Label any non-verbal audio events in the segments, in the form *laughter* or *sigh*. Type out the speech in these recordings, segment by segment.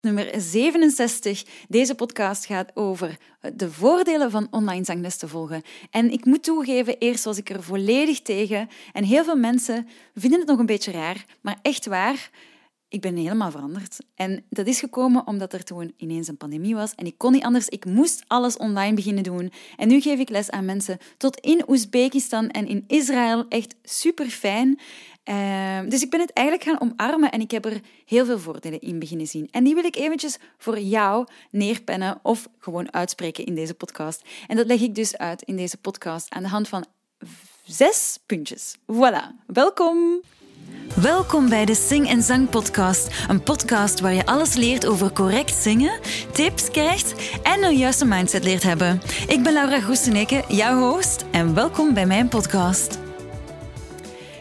nummer 67. Deze podcast gaat over de voordelen van online zangles te volgen. En ik moet toegeven, eerst was ik er volledig tegen. En heel veel mensen vinden het nog een beetje raar, maar echt waar. Ik ben helemaal veranderd. En dat is gekomen omdat er toen ineens een pandemie was en ik kon niet anders. Ik moest alles online beginnen doen. En nu geef ik les aan mensen tot in Oezbekistan en in Israël. Echt super fijn. Ehm, dus ik ben het eigenlijk gaan omarmen en ik heb er heel veel voordelen in beginnen zien. En die wil ik eventjes voor jou neerpennen of gewoon uitspreken in deze podcast. En dat leg ik dus uit in deze podcast aan de hand van zes puntjes. Voilà, welkom! Welkom bij de Sing en Zang Podcast. Een podcast waar je alles leert over correct zingen, tips krijgt en een juiste mindset leert hebben. Ik ben Laura Groeseneke, jouw host, en welkom bij mijn podcast.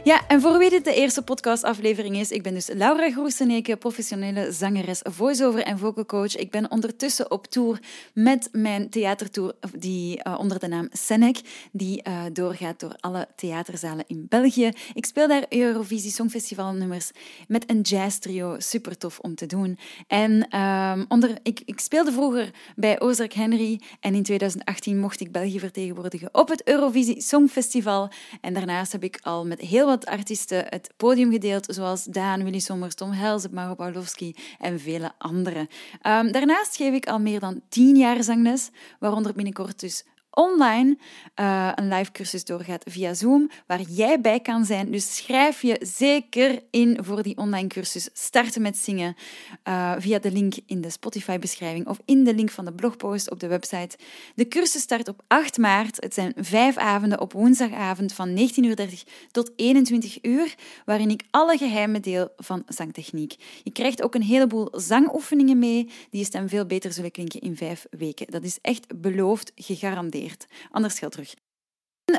Ja, en voor wie dit de eerste podcastaflevering is, ik ben dus Laura Groeseneke, professionele zangeres, voice-over en vocal coach. Ik ben ondertussen op tour met mijn theatertour die uh, onder de naam Senec, die uh, doorgaat door alle theaterzalen in België. Ik speel daar Eurovisie Songfestival nummers met een jazz trio, super tof om te doen. En um, onder, ik, ik speelde vroeger bij Ozark Henry en in 2018 mocht ik België vertegenwoordigen op het Eurovisie Songfestival. En daarnaast heb ik al met heel wat artiesten het podium gedeeld, zoals Daan, Willy Sommers, Tom Helze, Maro Pawlowski en vele anderen. Um, daarnaast geef ik al meer dan tien jaar zangles, waaronder binnenkort dus online uh, een live cursus doorgaat via Zoom, waar jij bij kan zijn. Dus schrijf je zeker in voor die online cursus. Starten met zingen uh, via de link in de Spotify-beschrijving of in de link van de blogpost op de website. De cursus start op 8 maart. Het zijn vijf avonden op woensdagavond van 19.30 tot 21 uur, waarin ik alle geheimen deel van zangtechniek. Je krijgt ook een heleboel zangoefeningen mee, die je stem veel beter zullen klinken in vijf weken. Dat is echt beloofd, gegarandeerd. Anders geld terug.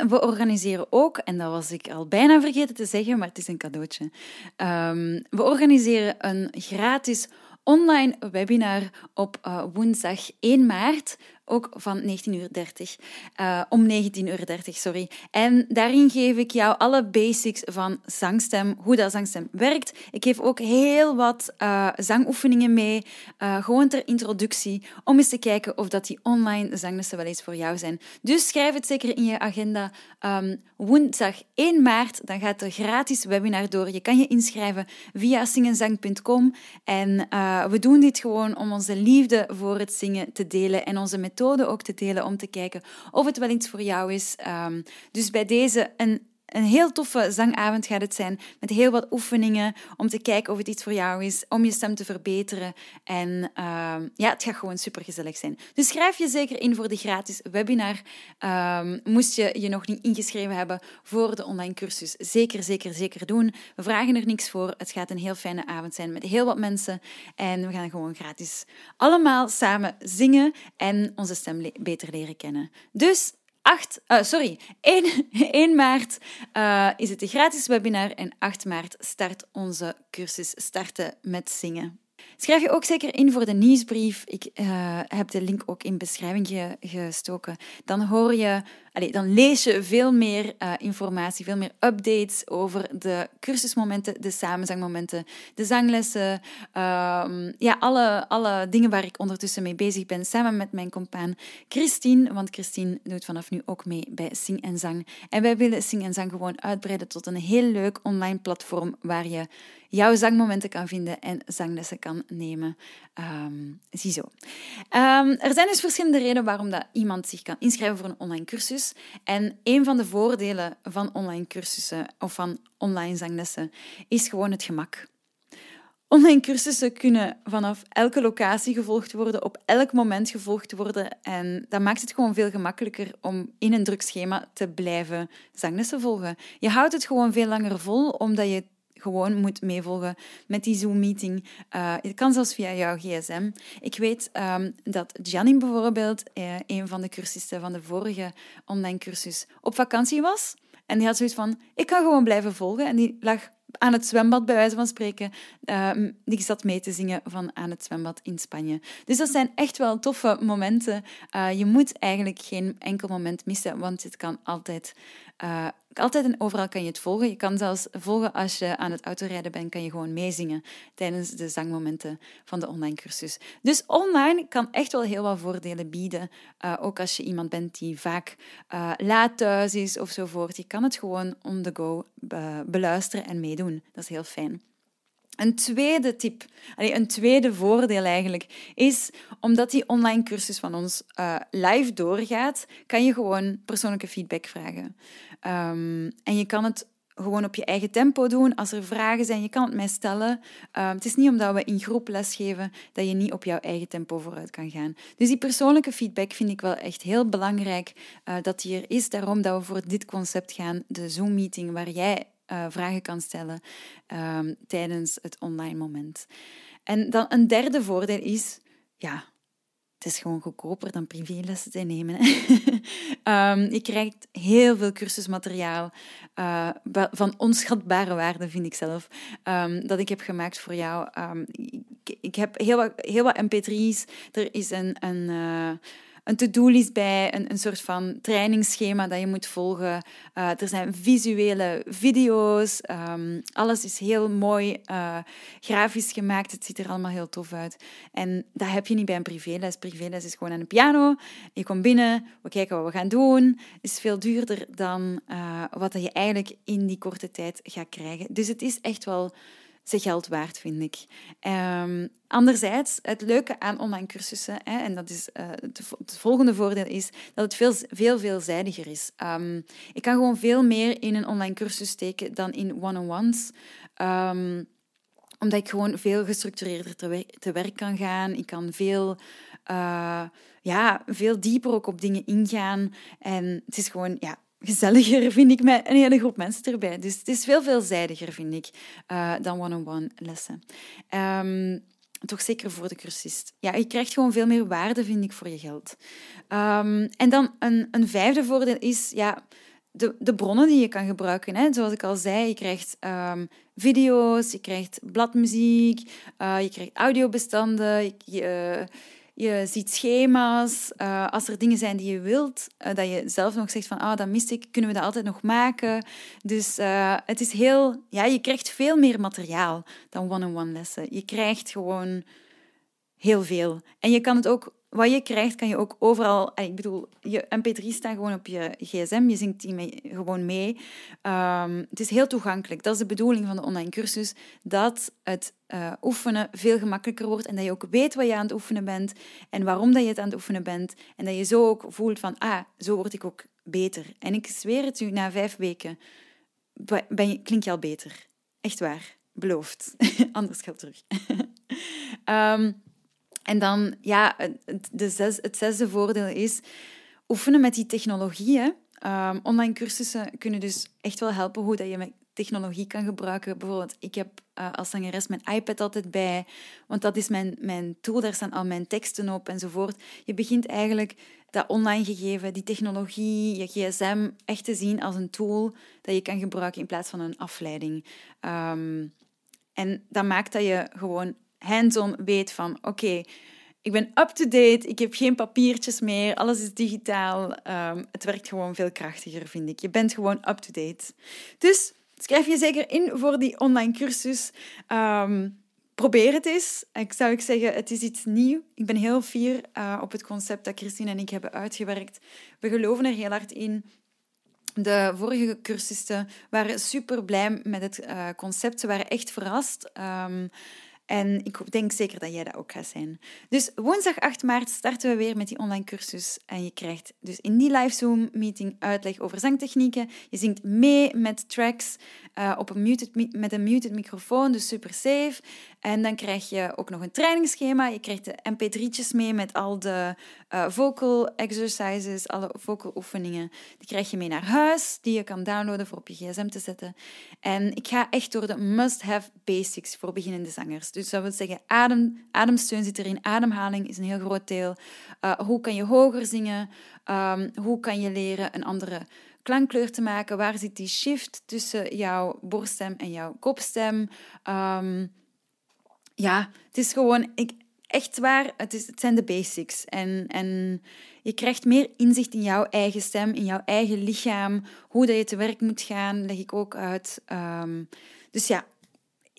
We organiseren ook, en dat was ik al bijna vergeten te zeggen, maar het is een cadeautje. Um, we organiseren een gratis online webinar op uh, woensdag 1 maart ook van 19.30 uur. Uh, om 19.30 uur, sorry. En daarin geef ik jou alle basics van zangstem, hoe dat zangstem werkt. Ik geef ook heel wat uh, zangoefeningen mee, uh, gewoon ter introductie, om eens te kijken of dat die online zanglessen wel eens voor jou zijn. Dus schrijf het zeker in je agenda. Um, woensdag 1 maart, dan gaat er gratis webinar door. Je kan je inschrijven via singenzang.com. En we doen dit gewoon om onze liefde voor het zingen te delen en onze methode ook te delen om te kijken of het wel iets voor jou is. Um, dus bij deze een een heel toffe zangavond gaat het zijn, met heel wat oefeningen om te kijken of het iets voor jou is, om je stem te verbeteren. En uh, ja, het gaat gewoon super gezellig zijn. Dus schrijf je zeker in voor de gratis webinar. Uh, moest je je nog niet ingeschreven hebben voor de online cursus, zeker, zeker, zeker doen. We vragen er niks voor. Het gaat een heel fijne avond zijn met heel wat mensen. En we gaan gewoon gratis allemaal samen zingen en onze stem beter leren kennen. Dus 8, uh, sorry, *laughs* 1, 1 maart uh, is het een gratis webinar en 8 maart start onze cursus Starten met Zingen. Schrijf je ook zeker in voor de nieuwsbrief. Ik uh, heb de link ook in beschrijving ge gestoken. Dan hoor je Allee, dan lees je veel meer uh, informatie, veel meer updates over de cursusmomenten, de samenzangmomenten, de zanglessen. Um, ja, alle, alle dingen waar ik ondertussen mee bezig ben, samen met mijn compaan Christine. Want Christine doet vanaf nu ook mee bij Sing en Zang. En wij willen Sing en Zang gewoon uitbreiden tot een heel leuk online platform waar je jouw zangmomenten kan vinden en zanglessen kan nemen. Um, ziezo. Um, er zijn dus verschillende redenen waarom dat iemand zich kan inschrijven voor een online cursus. En een van de voordelen van online cursussen of van online zanglessen is gewoon het gemak. Online cursussen kunnen vanaf elke locatie gevolgd worden, op elk moment gevolgd worden. En dat maakt het gewoon veel gemakkelijker om in een druk schema te blijven zanglessen volgen. Je houdt het gewoon veel langer vol, omdat je gewoon moet meevolgen met die Zoom-meeting. Uh, het kan zelfs via jouw gsm. Ik weet um, dat Janine bijvoorbeeld, uh, een van de cursisten van de vorige online cursus, op vakantie was. En die had zoiets van, ik kan gewoon blijven volgen. En die lag aan het zwembad, bij wijze van spreken. Uh, die zat mee te zingen van aan het zwembad in Spanje. Dus dat zijn echt wel toffe momenten. Uh, je moet eigenlijk geen enkel moment missen, want het kan altijd altijd en overal kan je het volgen. Je kan zelfs volgen als je aan het autorijden bent, kan je gewoon meezingen tijdens de zangmomenten van de online cursus. Dus online kan echt wel heel wat voordelen bieden. Uh, ook als je iemand bent die vaak uh, laat thuis is of zo voort. Je kan het gewoon on the go beluisteren en meedoen. Dat is heel fijn. Een tweede tip, een tweede voordeel eigenlijk, is omdat die online cursus van ons uh, live doorgaat, kan je gewoon persoonlijke feedback vragen. Um, en je kan het gewoon op je eigen tempo doen. Als er vragen zijn, je kan het mij stellen. Um, het is niet omdat we in groep lesgeven dat je niet op jouw eigen tempo vooruit kan gaan. Dus die persoonlijke feedback vind ik wel echt heel belangrijk uh, dat die er is. Daarom dat we voor dit concept gaan, de Zoom-meeting, waar jij uh, vragen kan stellen um, tijdens het online moment. En dan een derde voordeel is, ja, het is gewoon goedkoper dan privélessen te nemen. um, *laughs* je krijgt heel veel cursusmateriaal uh, van onschatbare waarde, vind ik zelf, um, dat ik heb gemaakt voor jou. ik, heb heel wat, heel wat mp3's. Er is een, een uh, een to-do-list bij, een, een soort van trainingsschema dat je moet volgen. Uh, er zijn visuele video's. Um, alles is heel mooi uh, grafisch gemaakt. Het ziet er allemaal heel tof uit. En dat heb je niet bij een privéles. Privéles is gewoon aan de piano. Je komt binnen, we kijken wat we gaan doen. is veel duurder dan uh, wat je eigenlijk in die korte tijd gaat krijgen. Dus het is echt wel zijn geld waard, vind ik. Um, anderzijds, het leuke aan online cursussen, hè, en dat is, uh, het, volgende voordeel is dat het veel, veel veelzijdiger is. Um, ik kan gewoon veel meer in een online cursus steken dan in one-on-ones. Um, omdat ik gewoon veel gestructureerder te, werk, kan gaan. Ik kan veel, uh, ja, veel dieper ook op dingen ingaan. En het is gewoon ja, gezelliger, vind ik, met een hele groep mensen erbij. Dus het is veel veelzijdiger, vind ik, uh, dan one-on-one lessen. Um, toch zeker voor de cursist. Ja, je krijgt gewoon veel meer waarde, vind ik, voor je geld. Um, en dan een, een vijfde voordeel is, ja, de, de bronnen die je kan gebruiken. Hè. Zoals ik al zei, je krijgt um, video's, je krijgt bladmuziek, uh, je krijgt audiobestanden, je je ziet schema's. Uh, als er dingen zijn die je wilt, uh, dat je zelf nog zegt van, ah, dat mis ik, kunnen we dat altijd nog maken. Dus uh, het is heel, ja, je krijgt veel meer materiaal dan one-on-one lessen. Je krijgt gewoon heel veel. En je kan het ook wat je krijgt, kan je ook overal... Ik bedoel, je mp3 staat gewoon op je gsm. Je zingt die mee, gewoon mee. Um, het is heel toegankelijk. Dat is de bedoeling van de online cursus. Dat het uh, oefenen veel gemakkelijker wordt. En dat je ook weet wat je aan het oefenen bent. En waarom dat je het aan het oefenen bent. En dat je zo ook voelt van... Ah, zo word ik ook beter. En ik zweer het u, na vijf weken ben klink je al beter. Echt waar. Beloofd. *laughs* Anders geld terug. um, *laughs* En dan, ja, de zes, het zesde voordeel is oefenen met die technologieën. Um, online cursussen kunnen dus echt wel helpen hoe dat je met technologie kan gebruiken. Bijvoorbeeld, ik heb uh, als zangeres mijn iPad altijd bij, want dat is mijn, mijn tool, daar staan al mijn teksten op enzovoort. Je begint eigenlijk dat online gegeven, die technologie, je gsm, echt te zien als een tool dat je kan gebruiken in plaats van een afleiding. Um, en dat maakt dat je gewoon hands-on weet van oké, ik ben up-to-date, ik heb geen papiertjes meer, alles is digitaal. Um, het werkt gewoon veel krachtiger, vind ik. Je bent gewoon up-to-date. Dus schrijf je zeker in voor die online cursus. Um, probeer het eens. Ik zou ik zeggen, het is iets nieuws. Ik ben heel fier uh, op het concept dat Christine en ik hebben uitgewerkt. We geloven er heel hard in. De vorige cursisten waren super blij met het uh, concept. Ze waren echt verrast. Um, en ik denk zeker dat jij dat ook gaat zijn. Dus woensdag 8 maart starten we weer met die online cursus. En je krijgt dus in die live Zoom-meeting uitleg over zangtechnieken. Je zingt mee met tracks uh, op een muted, met een muted microfoon, dus super safe. En dan krijg je ook nog een trainingsschema. Je krijgt de mp3'tjes mee met al de uh, vocal exercises, alle vocal oefeningen. Die krijg je mee naar huis, die je kan downloaden voor op je gsm te zetten. En ik ga echt door de must-have basics voor beginnende zangers. Dus dat wil zeggen, adem, ademsteun zit erin. Ademhaling is een heel groot deel. Uh, hoe kan je hoger zingen? Um, hoe kan je leren een andere klankkleur te maken? Waar zit die shift tussen jouw borststem en jouw kopstem? Um, ja, het is gewoon... Ik, echt waar, het, is, het zijn de basics. En, en je krijgt meer inzicht in jouw eigen stem, in jouw eigen lichaam. Hoe dat je te werk moet gaan, leg ik ook uit. Um, dus ja,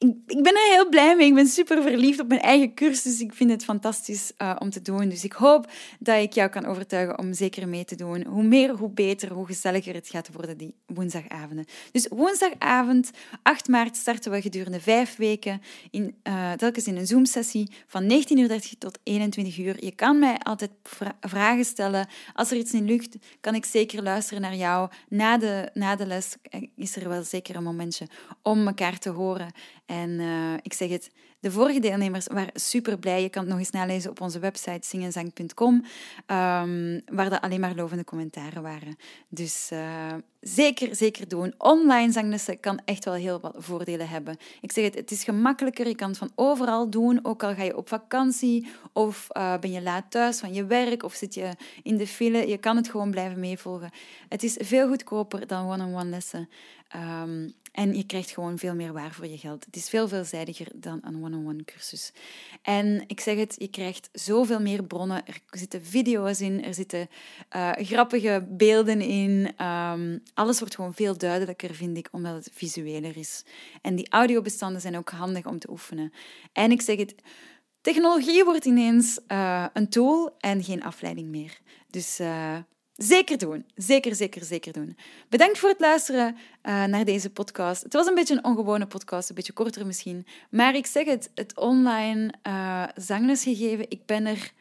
ik, ben er heel blij mee. Ik ben super verliefd op mijn eigen cursus. Ik vind het fantastisch uh, om te doen. Dus ik hoop dat ik jou kan overtuigen om zeker mee te doen. Hoe meer, hoe beter, hoe gezelliger het gaat worden die woensdagavonden. Dus woensdagavond, 8 maart, starten we gedurende vijf weken. In, uh, telkens in een Zoom-sessie van 19.30 tot 21 uur. Je kan mij altijd vra vragen stellen. Als er iets niet lukt, kan ik zeker luisteren naar jou. Na de, na de les is er wel zeker een momentje om elkaar te horen. En uh, ik zeg het, de vorige deelnemers waren super blij. Je kan het nog eens nalezen op onze website zingenzang.com, um, ehm, waar er alleen maar lovende commentaren waren. Dus uh, zeker, zeker doen. Online zanglessen kan echt wel heel wat voordelen hebben. Ik zeg het, het is gemakkelijker. Je kan het van overal doen, ook al ga je op vakantie of uh, ben je laat thuis van je werk of zit je in de file. Je kan het gewoon blijven meevolgen. Het is veel goedkoper dan one-on-one -on -one lessen. Um, en je krijgt gewoon veel meer waar voor je geld. Het is veel veelzijdiger dan een one-on-one cursus. En ik zeg het, je krijgt zoveel meer bronnen. Er zitten video's in, er zitten uh, grappige beelden in. Um, alles wordt gewoon veel duidelijker, vind ik, omdat het visueler is. En die audiobestanden zijn ook handig om te oefenen. En ik zeg het, technologie wordt ineens uh, een tool en geen afleiding meer. Dus uh, Zeker doen. Zeker, zeker, zeker doen. Bedankt voor het luisteren uh, naar deze podcast. Het was een beetje een ongewone podcast, een beetje korter misschien. Maar ik zeg het, het online uh, zangles gegeven, ik ben er...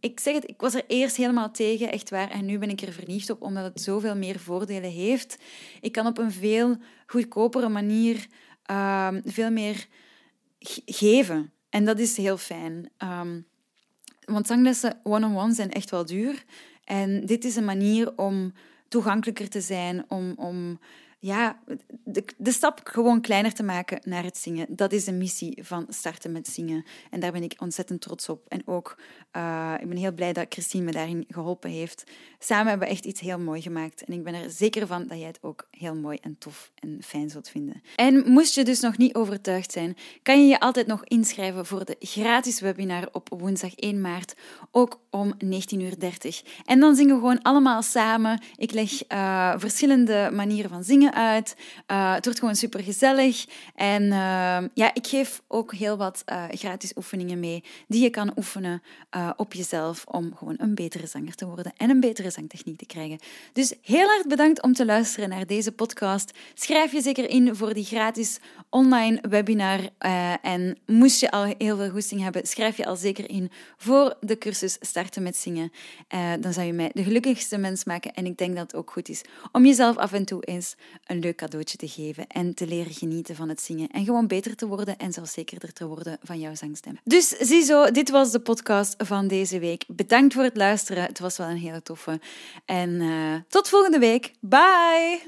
Ik zeg het, ik was er eerst helemaal tegen, echt waar. En nu ben ik er verliefd op, omdat het zoveel meer voordelen heeft. Ik kan op een veel goedkopere manier uh, veel meer geven. En dat is heel fijn. Um, want zanglessen one-on-one zijn echt wel duur. En dit is een manier om toegankelijker te zijn, om, om ja, de, de stap gewoon kleiner te maken naar het zingen. Dat is de missie van starten met zingen. En daar ben ik ontzettend trots op. En ook, uh, ik ben heel blij dat Christine me daarin geholpen heeft. Samen hebben we echt iets heel mooi gemaakt. En ik ben er zeker van dat jij het ook heel mooi en tof en fijn zult vinden. En moest je dus nog niet overtuigd zijn, kan je je altijd nog inschrijven voor de gratis webinar op woensdag 1 maart, ook om 19.30 uur. En dan zingen we gewoon allemaal samen. Ik leg uh, verschillende manieren van zingen uit. Uh, het wordt gewoon super gezellig. En uh, ja, ik geef ook heel wat uh, gratis oefeningen mee die je kan oefenen op jezelf om gewoon een betere zanger te worden en een betere zangtechniek te krijgen. Dus heel erg bedankt om te luisteren naar deze podcast. Schrijf je zeker in voor die gratis online webinar. en moest je al heel veel goesting hebben, schrijf je al zeker in voor de cursus Starten met Zingen. dan zou je mij de gelukkigste mens maken. En ik denk dat het ook goed is om jezelf af en toe eens een leuk cadeautje te geven en te leren genieten van het zingen en gewoon beter te worden en zelfzekerder te worden van jouw zangstem. Dus ziezo, dit was de podcast van deze week. Bedankt voor het luisteren. Het was wel een hele toffe. En uh, tot volgende week. Bye!